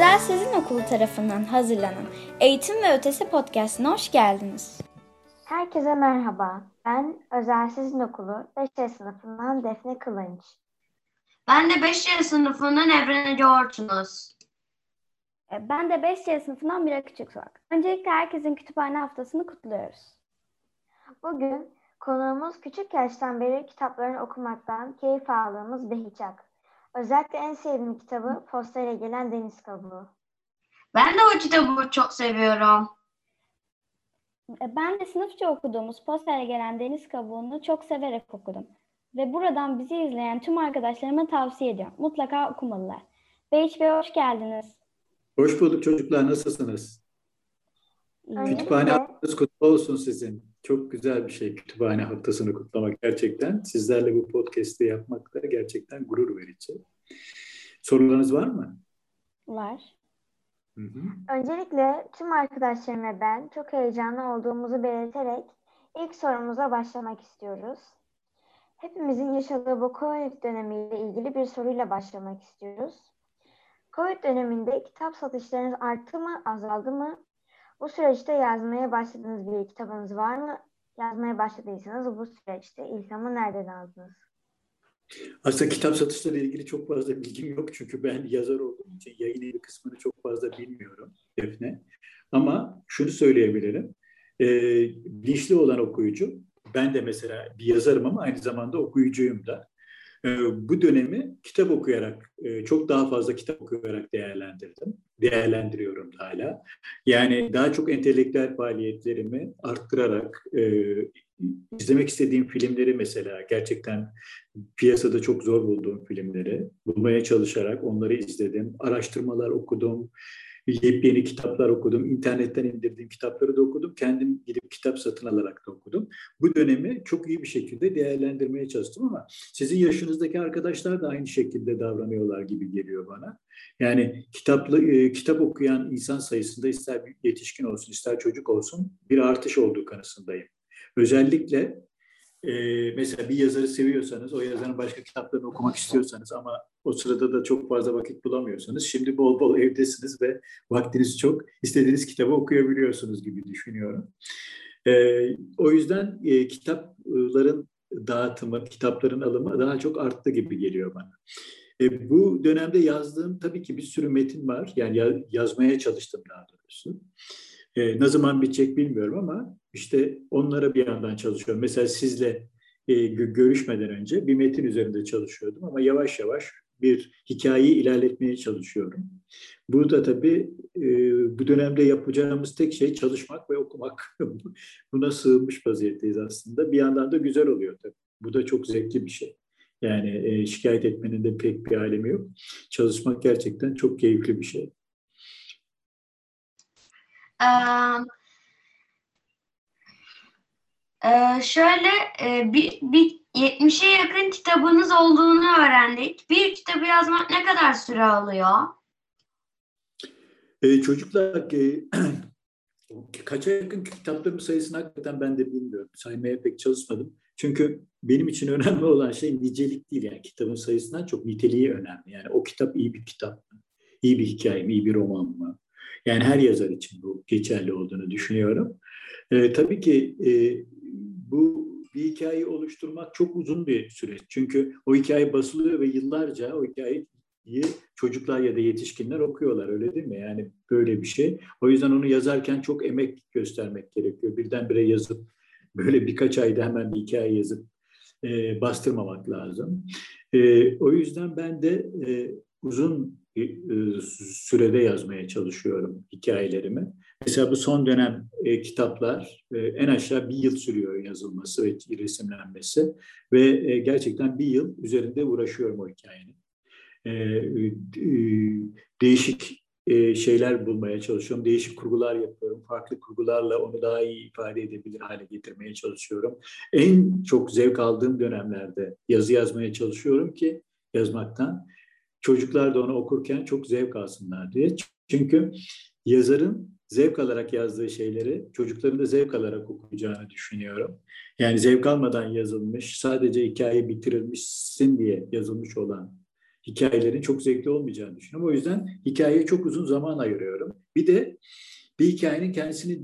Özel Sizin Okulu tarafından hazırlanan Eğitim ve Ötesi podcastına hoş geldiniz. Herkese merhaba. Ben Özel Sizin Okulu 5. sınıfından Defne Kılınç. Ben de 5. sınıfından Evren Ece Ortunuz. Ben de 5. sınıfından Mira Küçüksoğak. Öncelikle herkesin kütüphane haftasını kutluyoruz. Bugün konuğumuz küçük yaştan beri kitaplarını okumaktan keyif aldığımız Behiçak. Özellikle en sevdiğim kitabı Postere Gelen Deniz Kabuğu. Ben de o kitabı çok seviyorum. E, Ben de sınıfça okuduğumuz Postere Gelen Deniz Kabuğu'nu çok severek okudum. Ve buradan bizi izleyen tüm arkadaşlarıma tavsiye ediyorum. Mutlaka okumalılar. Behiç Bey hoş geldiniz. Hoş bulduk çocuklar. Nasılsınız? Öncelikle- Kütüphane haftanız kutlu olsun sizin. Çok güzel bir şey kütüphane haftasını kutlamak gerçekten. Sizlerle bu podcast'i yapmak da gerçekten gurur verici. Sorularınız var mı? Var. Hı hı. Öncelikle tüm arkadaşlarım ve ben çok heyecanlı olduğumuzu belirterek ilk sorumuza başlamak istiyoruz. Hepimizin yaşadığı bu Covid dönemiyle ilgili bir soruyla başlamak istiyoruz. Covid döneminde kitap satışlarınız arttı mı, azaldı mı? Bu süreçte yazmaya başladığınız bir kitabınız var mı? Yazmaya başladıysanız bu süreçte ilhamı nereden aldınız? Aslında kitap satışları ile ilgili çok fazla bilgim yok. Çünkü ben yazar olduğum için yayın evi kısmını çok fazla bilmiyorum Defne. Ama şunu söyleyebilirim. Ee, bilinçli olan okuyucu, ben de mesela bir yazarım ama aynı zamanda okuyucuyum da. Ee, bu dönemi kitap okuyarak, e, çok daha fazla kitap okuyarak değerlendirdim. Değerlendiriyorum da hala. Yani daha çok entelektüel faaliyetlerimi arttırarak, e, izlemek istediğim filmleri mesela gerçekten piyasada çok zor bulduğum filmleri bulmaya çalışarak onları izledim. Araştırmalar okudum. Yepyeni kitaplar okudum. internetten indirdiğim kitapları da okudum. Kendim gidip kitap satın alarak da okudum. Bu dönemi çok iyi bir şekilde değerlendirmeye çalıştım ama sizin yaşınızdaki arkadaşlar da aynı şekilde davranıyorlar gibi geliyor bana. Yani kitaplı e, kitap okuyan insan sayısında ister yetişkin olsun ister çocuk olsun bir artış olduğu kanısındayım. Özellikle e, mesela bir yazarı seviyorsanız, o yazarın başka kitaplarını okumak istiyorsanız ama o sırada da çok fazla vakit bulamıyorsanız, şimdi bol bol evdesiniz ve vaktiniz çok, istediğiniz kitabı okuyabiliyorsunuz gibi düşünüyorum. E, o yüzden e, kitapların dağıtımı, kitapların alımı daha çok arttı gibi geliyor bana. E, bu dönemde yazdığım tabii ki bir sürü metin var. Yani ya- yazmaya çalıştım daha doğrusu. E, ne zaman bitecek bilmiyorum ama işte onlara bir yandan çalışıyorum. Mesela sizle e, gö- görüşmeden önce bir metin üzerinde çalışıyordum ama yavaş yavaş bir hikayeyi ilerletmeye çalışıyorum. Bu da tabii e, bu dönemde yapacağımız tek şey çalışmak ve okumak. Buna sığınmış vaziyetteyiz aslında. Bir yandan da güzel oluyor tabii. Bu da çok zevkli bir şey. Yani e, şikayet etmenin de pek bir alemi yok. Çalışmak gerçekten çok keyifli bir şey. Ee, e, şöyle e, bir, bir 70'e yakın kitabınız olduğunu öğrendik. Bir kitabı yazmak ne kadar süre alıyor? E, çocuklar e, kaça yakın kitaplarımın sayısını hakikaten ben de bilmiyorum. Saymaya pek çalışmadım. Çünkü benim için önemli olan şey nicelik değil. Yani kitabın sayısından çok niteliği önemli. Yani o kitap iyi bir kitap mı? İyi bir hikaye mi? İyi bir roman mı? Yani her yazar için bu geçerli olduğunu düşünüyorum. E, tabii ki e, bu bir hikayeyi oluşturmak çok uzun bir süreç. Çünkü o hikaye basılıyor ve yıllarca o hikayeyi çocuklar ya da yetişkinler okuyorlar öyle değil mi? Yani böyle bir şey. O yüzden onu yazarken çok emek göstermek gerekiyor. Birdenbire yazıp böyle birkaç ayda hemen bir hikaye yazıp e, bastırmamak lazım. E, o yüzden ben de e, uzun sürede yazmaya çalışıyorum hikayelerimi. Mesela bu son dönem e, kitaplar e, en aşağı bir yıl sürüyor yazılması ve resimlenmesi ve e, gerçekten bir yıl üzerinde uğraşıyorum o hikayenin. E, e, değişik e, şeyler bulmaya çalışıyorum, değişik kurgular yapıyorum, farklı kurgularla onu daha iyi ifade edebilir hale getirmeye çalışıyorum. En çok zevk aldığım dönemlerde yazı yazmaya çalışıyorum ki yazmaktan çocuklar da onu okurken çok zevk alsınlar diye. Çünkü yazarın zevk alarak yazdığı şeyleri çocukların da zevk alarak okuyacağını düşünüyorum. Yani zevk almadan yazılmış, sadece hikaye bitirilmişsin diye yazılmış olan hikayelerin çok zevkli olmayacağını düşünüyorum. O yüzden hikayeye çok uzun zaman ayırıyorum. Bir de bir hikayenin kendisini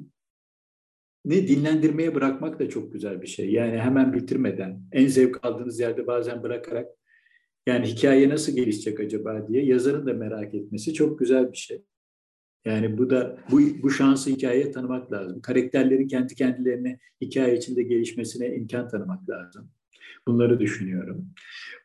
ne dinlendirmeye bırakmak da çok güzel bir şey. Yani hemen bitirmeden, en zevk aldığınız yerde bazen bırakarak yani hikaye nasıl gelişecek acaba diye yazarın da merak etmesi çok güzel bir şey. Yani bu da bu, bu şansı hikayeye tanımak lazım. Karakterlerin kendi kendilerine hikaye içinde gelişmesine imkan tanımak lazım. Bunları düşünüyorum.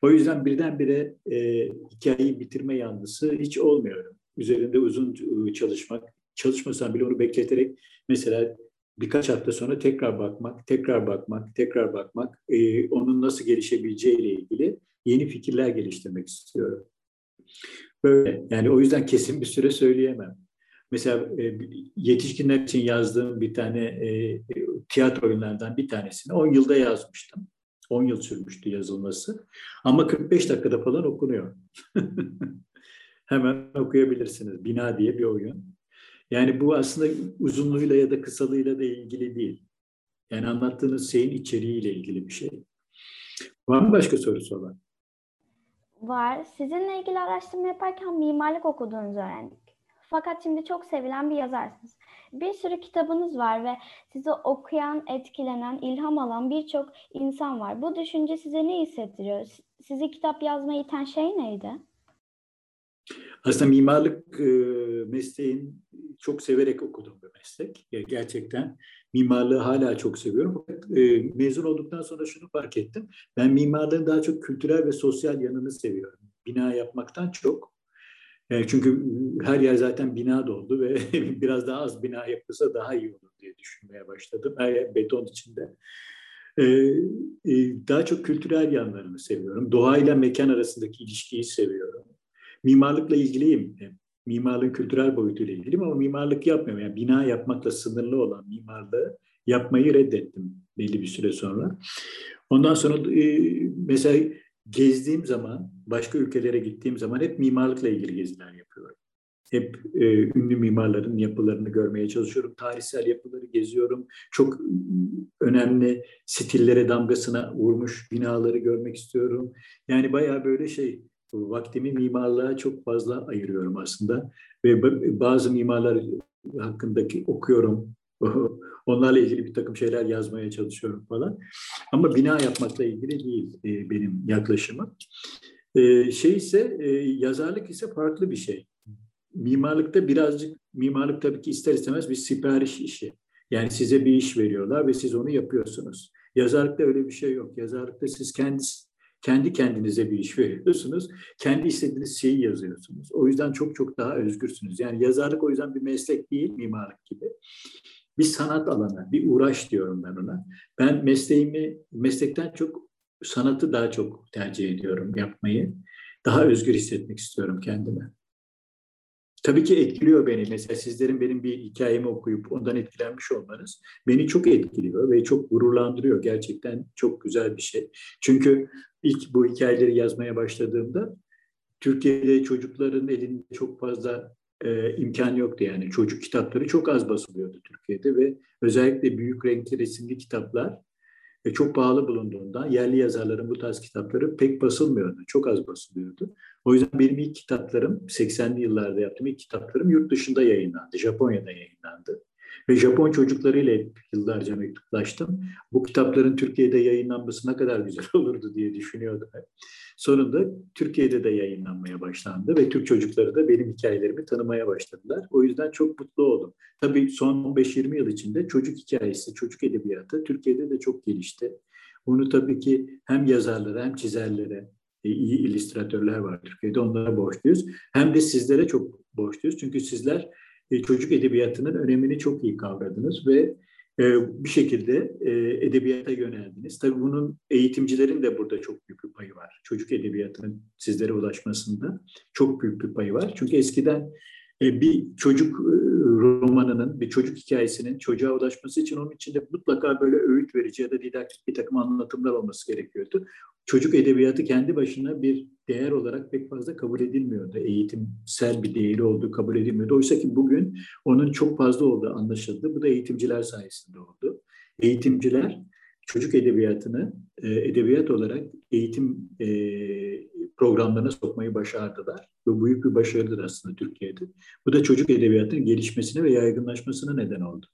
O yüzden birdenbire e, hikayeyi bitirme yanlısı hiç olmuyorum. Üzerinde uzun e, çalışmak, çalışmasam bile onu bekleterek mesela birkaç hafta sonra tekrar bakmak, tekrar bakmak, tekrar bakmak, e, onun nasıl gelişebileceği ile ilgili yeni fikirler geliştirmek istiyorum. Böyle yani o yüzden kesin bir süre söyleyemem. Mesela e, yetişkinler için yazdığım bir tane e, tiyatro oyunlarından bir tanesini 10 yılda yazmıştım. 10 yıl sürmüştü yazılması. Ama 45 dakikada falan okunuyor. Hemen okuyabilirsiniz. Bina diye bir oyun. Yani bu aslında uzunluğuyla ya da kısalığıyla da ilgili değil. Yani anlattığınız şeyin içeriğiyle ilgili bir şey. Var mı başka sorusu olan? Var. Sizinle ilgili araştırma yaparken mimarlık okuduğunuzu öğrendik. Fakat şimdi çok sevilen bir yazarsınız. Bir sürü kitabınız var ve sizi okuyan, etkilenen, ilham alan birçok insan var. Bu düşünce size ne hissettiriyor? Sizi kitap yazmaya iten şey neydi? Aslında mimarlık e, mesleğin çok severek okuduğum bir meslek. Gerçekten mimarlığı hala çok seviyorum. E, mezun olduktan sonra şunu fark ettim. Ben mimarlığın daha çok kültürel ve sosyal yanını seviyorum. Bina yapmaktan çok. E, çünkü her yer zaten bina doldu ve biraz daha az bina yapılsa daha iyi olur diye düşünmeye başladım. Her yer beton içinde. Daha çok kültürel yanlarını seviyorum. Doğayla mekan arasındaki ilişkiyi seviyorum mimarlıkla ilgiliyim. Mimarlığın kültürel boyutuyla ilgiliyim ama mimarlık yapmıyorum. Yani bina yapmakla sınırlı olan mimarlığı yapmayı reddettim belli bir süre sonra. Ondan sonra e, mesela gezdiğim zaman, başka ülkelere gittiğim zaman hep mimarlıkla ilgili geziler yapıyorum. Hep e, ünlü mimarların yapılarını görmeye çalışıyorum. Tarihsel yapıları geziyorum. Çok önemli stillere damgasına vurmuş binaları görmek istiyorum. Yani bayağı böyle şey vaktimi mimarlığa çok fazla ayırıyorum aslında. Ve bazı mimarlar hakkındaki okuyorum. Onlarla ilgili bir takım şeyler yazmaya çalışıyorum falan. Ama bina yapmakla ilgili değil e, benim yaklaşımım. E, şey ise e, yazarlık ise farklı bir şey. Mimarlıkta birazcık mimarlık tabii ki ister istemez bir sipariş işi. Yani size bir iş veriyorlar ve siz onu yapıyorsunuz. Yazarlıkta öyle bir şey yok. Yazarlıkta siz kendiniz kendi kendinize bir iş veriyorsunuz. Kendi istediğiniz şeyi yazıyorsunuz. O yüzden çok çok daha özgürsünüz. Yani yazarlık o yüzden bir meslek değil, mimarlık gibi. Bir sanat alanı, bir uğraş diyorum ben ona. Ben mesleğimi, meslekten çok sanatı daha çok tercih ediyorum yapmayı. Daha özgür hissetmek istiyorum kendime. Tabii ki etkiliyor beni. Mesela sizlerin benim bir hikayemi okuyup ondan etkilenmiş olmanız beni çok etkiliyor ve çok gururlandırıyor. Gerçekten çok güzel bir şey. Çünkü ilk bu hikayeleri yazmaya başladığımda Türkiye'de çocukların elinde çok fazla e, imkan yoktu yani. Çocuk kitapları çok az basılıyordu Türkiye'de ve özellikle büyük renkli resimli kitaplar e, çok pahalı bulunduğundan yerli yazarların bu tarz kitapları pek basılmıyordu. Çok az basılıyordu. O yüzden benim ilk kitaplarım 80'li yıllarda yaptığım ilk kitaplarım yurt dışında yayınlandı. Japonya'da yayınlandı. Ve Japon çocuklarıyla hep yıllarca mektuplaştım. Bu kitapların Türkiye'de yayınlanması ne kadar güzel olurdu diye düşünüyordum. Sonunda Türkiye'de de yayınlanmaya başlandı ve Türk çocukları da benim hikayelerimi tanımaya başladılar. O yüzden çok mutlu oldum. Tabii son 15-20 yıl içinde çocuk hikayesi, çocuk edebiyatı Türkiye'de de çok gelişti. Bunu tabii ki hem yazarlara hem çizerlere, iyi illüstratörler var Türkiye'de onlara borçluyuz. Hem de sizlere çok borçluyuz. Çünkü sizler e, çocuk edebiyatının önemini çok iyi kavradınız ve e, bir şekilde e, edebiyata yöneldiniz. Tabii bunun eğitimcilerin de burada çok büyük bir payı var. Çocuk edebiyatının sizlere ulaşmasında çok büyük bir payı var. Çünkü eskiden bir çocuk romanının, bir çocuk hikayesinin çocuğa ulaşması için onun içinde mutlaka böyle öğüt verici ya da didaktik bir takım anlatımlar olması gerekiyordu. Çocuk edebiyatı kendi başına bir değer olarak pek fazla kabul edilmiyordu. Eğitimsel bir değeri olduğu kabul edilmiyordu. Oysa ki bugün onun çok fazla olduğu anlaşıldı. Bu da eğitimciler sayesinde oldu. Eğitimciler çocuk edebiyatını e, edebiyat olarak eğitim e, programlarına sokmayı başardılar. Bu büyük bir başarıdır aslında Türkiye'de. Bu da çocuk edebiyatının gelişmesine ve yaygınlaşmasına neden oldu.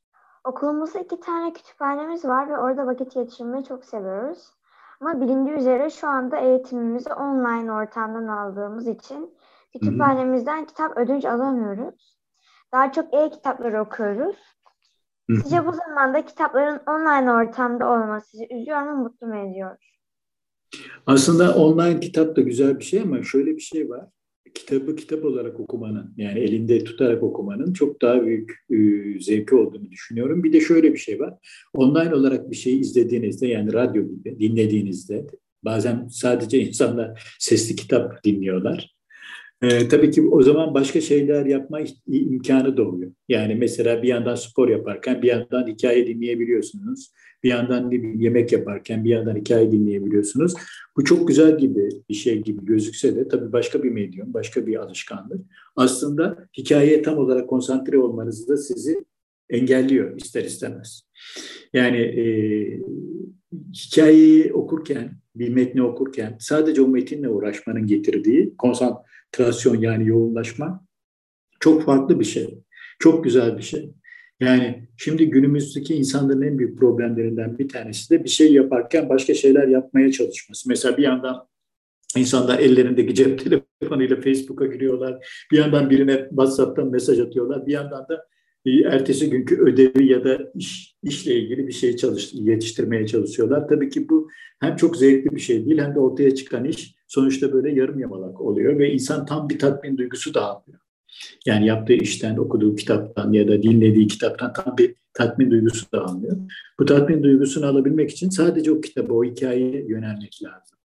Okulumuzda iki tane kütüphanemiz var ve orada vakit geçirmeyi çok seviyoruz. Ama bilindiği üzere şu anda eğitimimizi online ortamdan aldığımız için kütüphanemizden kitap ödünç alamıyoruz. Daha çok e-kitapları okuyoruz. Sizce bu zamanda kitapların online ortamda olması sizi üzüyor mu, mutlu mu ediyor? Aslında online kitap da güzel bir şey ama şöyle bir şey var. Kitabı kitap olarak okumanın yani elinde tutarak okumanın çok daha büyük e, zevki olduğunu düşünüyorum. Bir de şöyle bir şey var. Online olarak bir şey izlediğinizde yani radyo gibi dinlediğinizde bazen sadece insanlar sesli kitap dinliyorlar. E, tabii ki o zaman başka şeyler yapma imkanı doğuyor. Yani mesela bir yandan spor yaparken bir yandan hikaye dinleyebiliyorsunuz. Bir yandan ne bileyim, yemek yaparken bir yandan hikaye dinleyebiliyorsunuz. Bu çok güzel gibi bir şey gibi gözükse de tabii başka bir medyum, başka bir alışkanlık. Aslında hikayeye tam olarak konsantre olmanızı da sizi engelliyor ister istemez. Yani e, hikayeyi okurken, bir metni okurken sadece o metinle uğraşmanın getirdiği konsantrasyon yani yoğunlaşma çok farklı bir şey. Çok güzel bir şey. Yani şimdi günümüzdeki insanların en büyük problemlerinden bir tanesi de bir şey yaparken başka şeyler yapmaya çalışması. Mesela bir yandan insanlar ellerindeki cep telefonuyla Facebook'a giriyorlar. Bir yandan birine WhatsApp'tan mesaj atıyorlar. Bir yandan da e, ertesi günkü ödevi ya da iş, işle ilgili bir şey çalış, yetiştirmeye çalışıyorlar. Tabii ki bu hem çok zevkli bir şey değil hem de ortaya çıkan iş sonuçta böyle yarım yamalak oluyor ve insan tam bir tatmin duygusu da almıyor. Yani yaptığı işten, okuduğu kitaptan ya da dinlediği kitaptan tam bir tatmin duygusu da almıyor. Bu tatmin duygusunu alabilmek için sadece o kitabı, o hikayeye yönelmek lazım.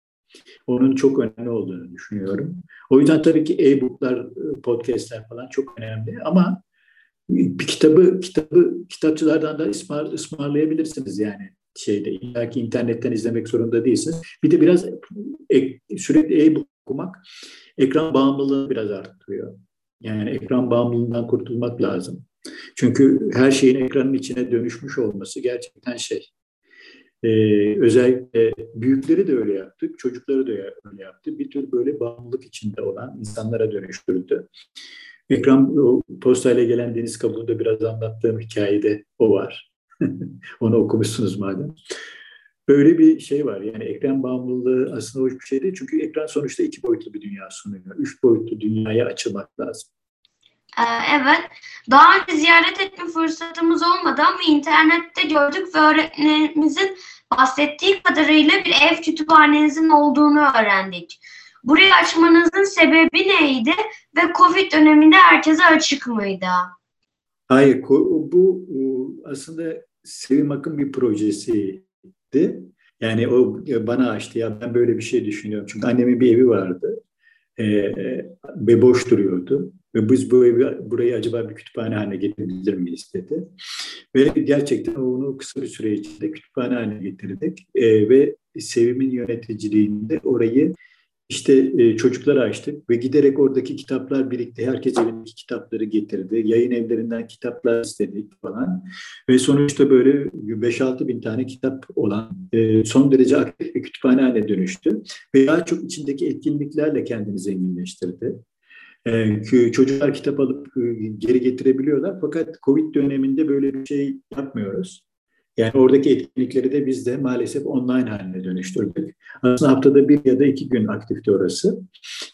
Onun çok önemli olduğunu düşünüyorum. O yüzden tabii ki e-booklar, podcastler falan çok önemli ama bir kitabı kitabı kitapçılardan da ısmar, ısmarlayabilirsiniz yani şeyde illaki internetten izlemek zorunda değilsiniz. Bir de biraz ek, sürekli e-book okumak ekran bağımlılığını biraz arttırıyor. Yani ekran bağımlılığından kurtulmak lazım. Çünkü her şeyin ekranın içine dönüşmüş olması gerçekten şey. Ee, özellikle büyükleri de öyle yaptık, çocukları da öyle yaptı. Bir tür böyle bağımlılık içinde olan insanlara dönüştürdü. Ekran postayla gelen deniz kabuğunda biraz anlattığım hikayede o var. Onu okumuşsunuz madem. Böyle bir şey var. Yani ekran bağımlılığı aslında hoş bir şey değil. Çünkü ekran sonuçta iki boyutlu bir dünya sunuyor. Üç boyutlu dünyaya açılmak lazım. Ee, evet. Daha önce ziyaret etme fırsatımız olmadı ama internette gördük ve öğretmenimizin bahsettiği kadarıyla bir ev kütüphanenizin olduğunu öğrendik. Burayı açmanızın sebebi neydi ve Covid döneminde herkese açık mıydı? Hayır, bu aslında Sevim Akın bir projesi etti. Yani o bana açtı ya ben böyle bir şey düşünüyorum. Çünkü annemin bir evi vardı e, ve boş duruyordu. Ve biz bu evi, burayı acaba bir kütüphane haline getirebilir miyiz dedi. Ve gerçekten onu kısa bir süre içinde kütüphane haline getirdik. E, ve Sevim'in yöneticiliğinde orayı işte e, çocuklara açtık ve giderek oradaki kitaplar birikti. Herkes elindeki kitapları getirdi. Yayın evlerinden kitaplar istedik falan. Ve sonuçta böyle 5-6 bin tane kitap olan e, son derece aktif bir kütüphane haline dönüştü. Ve daha çok içindeki etkinliklerle kendini zenginleştirdi. E, çocuklar kitap alıp e, geri getirebiliyorlar. Fakat Covid döneminde böyle bir şey yapmıyoruz. Yani oradaki etkinlikleri de biz de maalesef online haline dönüştürdük. Aslında haftada bir ya da iki gün aktifti orası.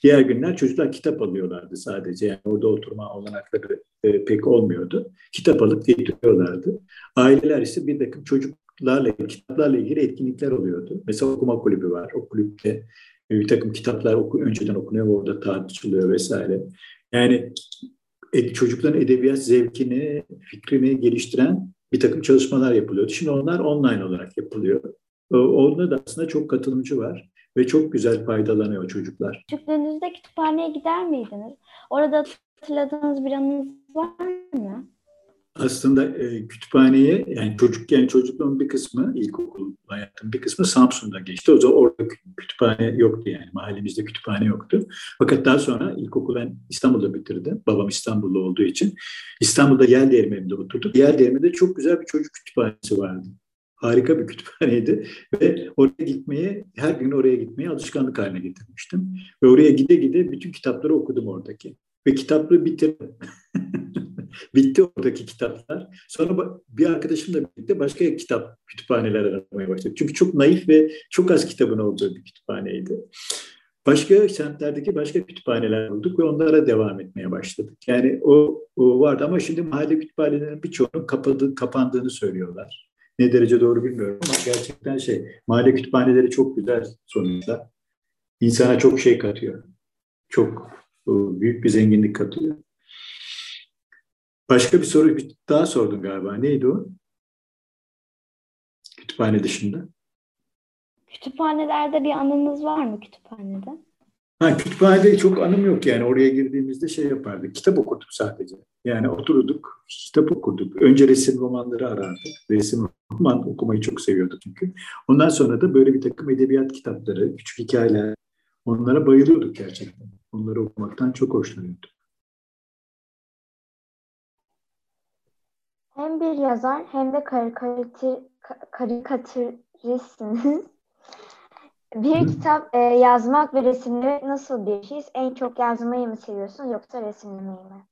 Diğer günler çocuklar kitap alıyorlardı sadece. Yani orada oturma olanakları e, pek olmuyordu. Kitap alıp getiriyorlardı. Aileler ise bir takım çocuklarla, kitaplarla ilgili etkinlikler oluyordu. Mesela okuma kulübü var. O kulüpte e, bir takım kitaplar oku, önceden okunuyor orada tartışılıyor vesaire. Yani çocukların edebiyat zevkini, fikrini geliştiren bir takım çalışmalar yapılıyordu. Şimdi onlar online olarak yapılıyor. Onda da aslında çok katılımcı var ve çok güzel faydalanıyor çocuklar. Küçüklüğünüzde kütüphaneye gider miydiniz? Orada hatırladığınız bir anınız var mı? aslında e, kütüphaneye yani çocukken çocukluğun bir kısmı ilkokul hayatım bir kısmı Samsun'da geçti. O zaman orada kütüphane yoktu yani mahallemizde kütüphane yoktu. Fakat daha sonra ilkokulu ben İstanbul'da bitirdim. Babam İstanbullu olduğu için. İstanbul'da yer değirmeninde oturduk. Yer değirmeninde çok güzel bir çocuk kütüphanesi vardı. Harika bir kütüphaneydi ve oraya gitmeyi, her gün oraya gitmeyi alışkanlık haline getirmiştim. Ve oraya gide gide bütün kitapları okudum oradaki. Ve kitapları bitirdim. Bitti oradaki kitaplar. Sonra bir arkadaşımla birlikte başka kitap kütüphaneler aramaya başladık. Çünkü çok naif ve çok az kitabın olduğu bir kütüphaneydi. Başka semtlerdeki başka kütüphaneler bulduk ve onlara devam etmeye başladık. Yani o, o vardı ama şimdi mahalle kütüphanelerinin birçoğunun kapadı, kapandığını söylüyorlar. Ne derece doğru bilmiyorum ama gerçekten şey, mahalle kütüphaneleri çok güzel sonuçta. İnsana çok şey katıyor. Çok büyük bir zenginlik katıyor. Başka bir soru daha sordun galiba. Neydi o? Kütüphane dışında. Kütüphanelerde bir anınız var mı kütüphanede? Ha, kütüphanede çok anım yok yani. Oraya girdiğimizde şey yapardık. Kitap okurduk sadece. Yani otururduk, kitap okurduk. Önce resim romanları arardık. Resim roman okumayı çok seviyorduk çünkü. Ondan sonra da böyle bir takım edebiyat kitapları, küçük hikayeler. Onlara bayılıyorduk gerçekten. Onları okumaktan çok hoşlanıyorduk. Hem bir yazar hem de karikatür, karikatüristsiniz. Bir kitap e, yazmak ve resimlemek nasıl bir şey? En çok yazmayı mı seviyorsun yoksa resimlemeyi mi?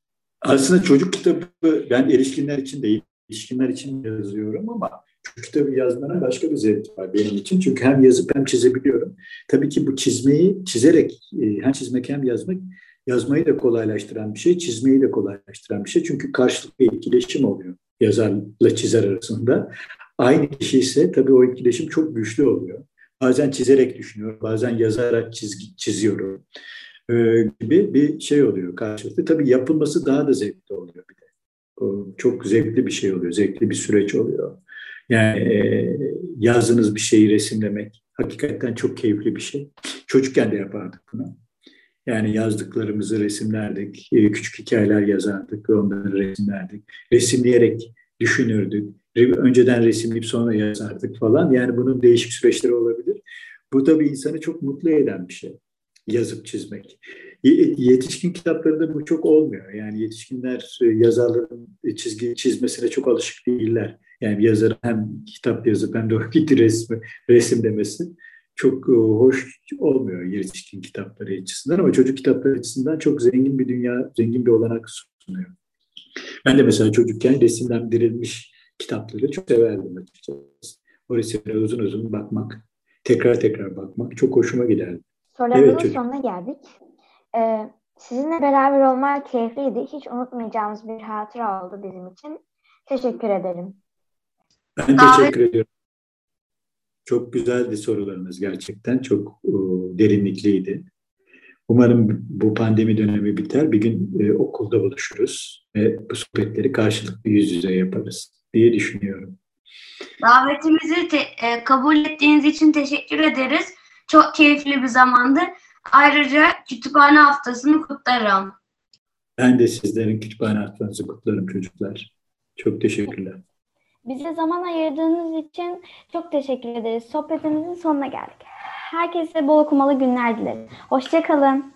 Aslında çocuk kitabı ben erişkinler için değil, erişkinler için yazıyorum ama çocuk kitabı yazmanın başka bir zevki var benim için. Çünkü hem yazıp hem çizebiliyorum. Tabii ki bu çizmeyi çizerek e, hem çizmek hem yazmak yazmayı da kolaylaştıran bir şey, çizmeyi de kolaylaştıran bir şey. Çünkü karşılıklı etkileşim oluyor yazarla çizer arasında. Aynı kişi ise tabii o etkileşim çok güçlü oluyor. Bazen çizerek düşünüyorum, bazen yazarak çizgi, çiziyorum ee, gibi bir şey oluyor karşılıklı. Tabii yapılması daha da zevkli oluyor bir de. O çok zevkli bir şey oluyor, zevkli bir süreç oluyor. Yani e, yazdığınız bir şeyi resimlemek hakikaten çok keyifli bir şey. Çocukken de yapardık bunu. Yani yazdıklarımızı resimlerdik, e, küçük hikayeler yazardık ve onları resimlerdik. Resimleyerek düşünürdük. Önceden resimleyip sonra yazardık falan. Yani bunun değişik süreçleri olabilir. Bu tabii insanı çok mutlu eden bir şey. Yazıp çizmek. Yetişkin kitaplarında bu çok olmuyor. Yani yetişkinler e, yazarların çizgi çizmesine çok alışık değiller. Yani bir yazar hem kitap yazıp hem de resmi, resim demesi çok e, hoş olmuyor yetişkin kitapları açısından ama çocuk kitapları açısından çok zengin bir dünya, zengin bir olanak sunuyor. Ben de mesela çocukken resimlendirilmiş kitapları çok severdim açıkçası. O resimlere uzun uzun bakmak, tekrar tekrar bakmak çok hoşuma giderdi. Sorularımızın evet, sonuna geldik. Ee, sizinle beraber olmak keyifliydi. Hiç unutmayacağımız bir hatıra oldu bizim için. Teşekkür ederim. Ben teşekkür ediyorum. Çok güzeldi sorularınız gerçekten. Çok e, derinlikliydi. Umarım bu pandemi dönemi biter. Bir gün e, okulda buluşuruz ve bu sohbetleri karşılıklı yüz yüze yaparız diye düşünüyorum. Davetimizi te- e, kabul ettiğiniz için teşekkür ederiz. Çok keyifli bir zamandı. Ayrıca kütüphane haftasını kutlarım. Ben de sizlerin kütüphane haftanızı kutlarım çocuklar. Çok teşekkürler. Bize zaman ayırdığınız için çok teşekkür ederiz. Sohbetimizin sonuna geldik. Herkese bol okumalı günler dileriz. Hoşçakalın.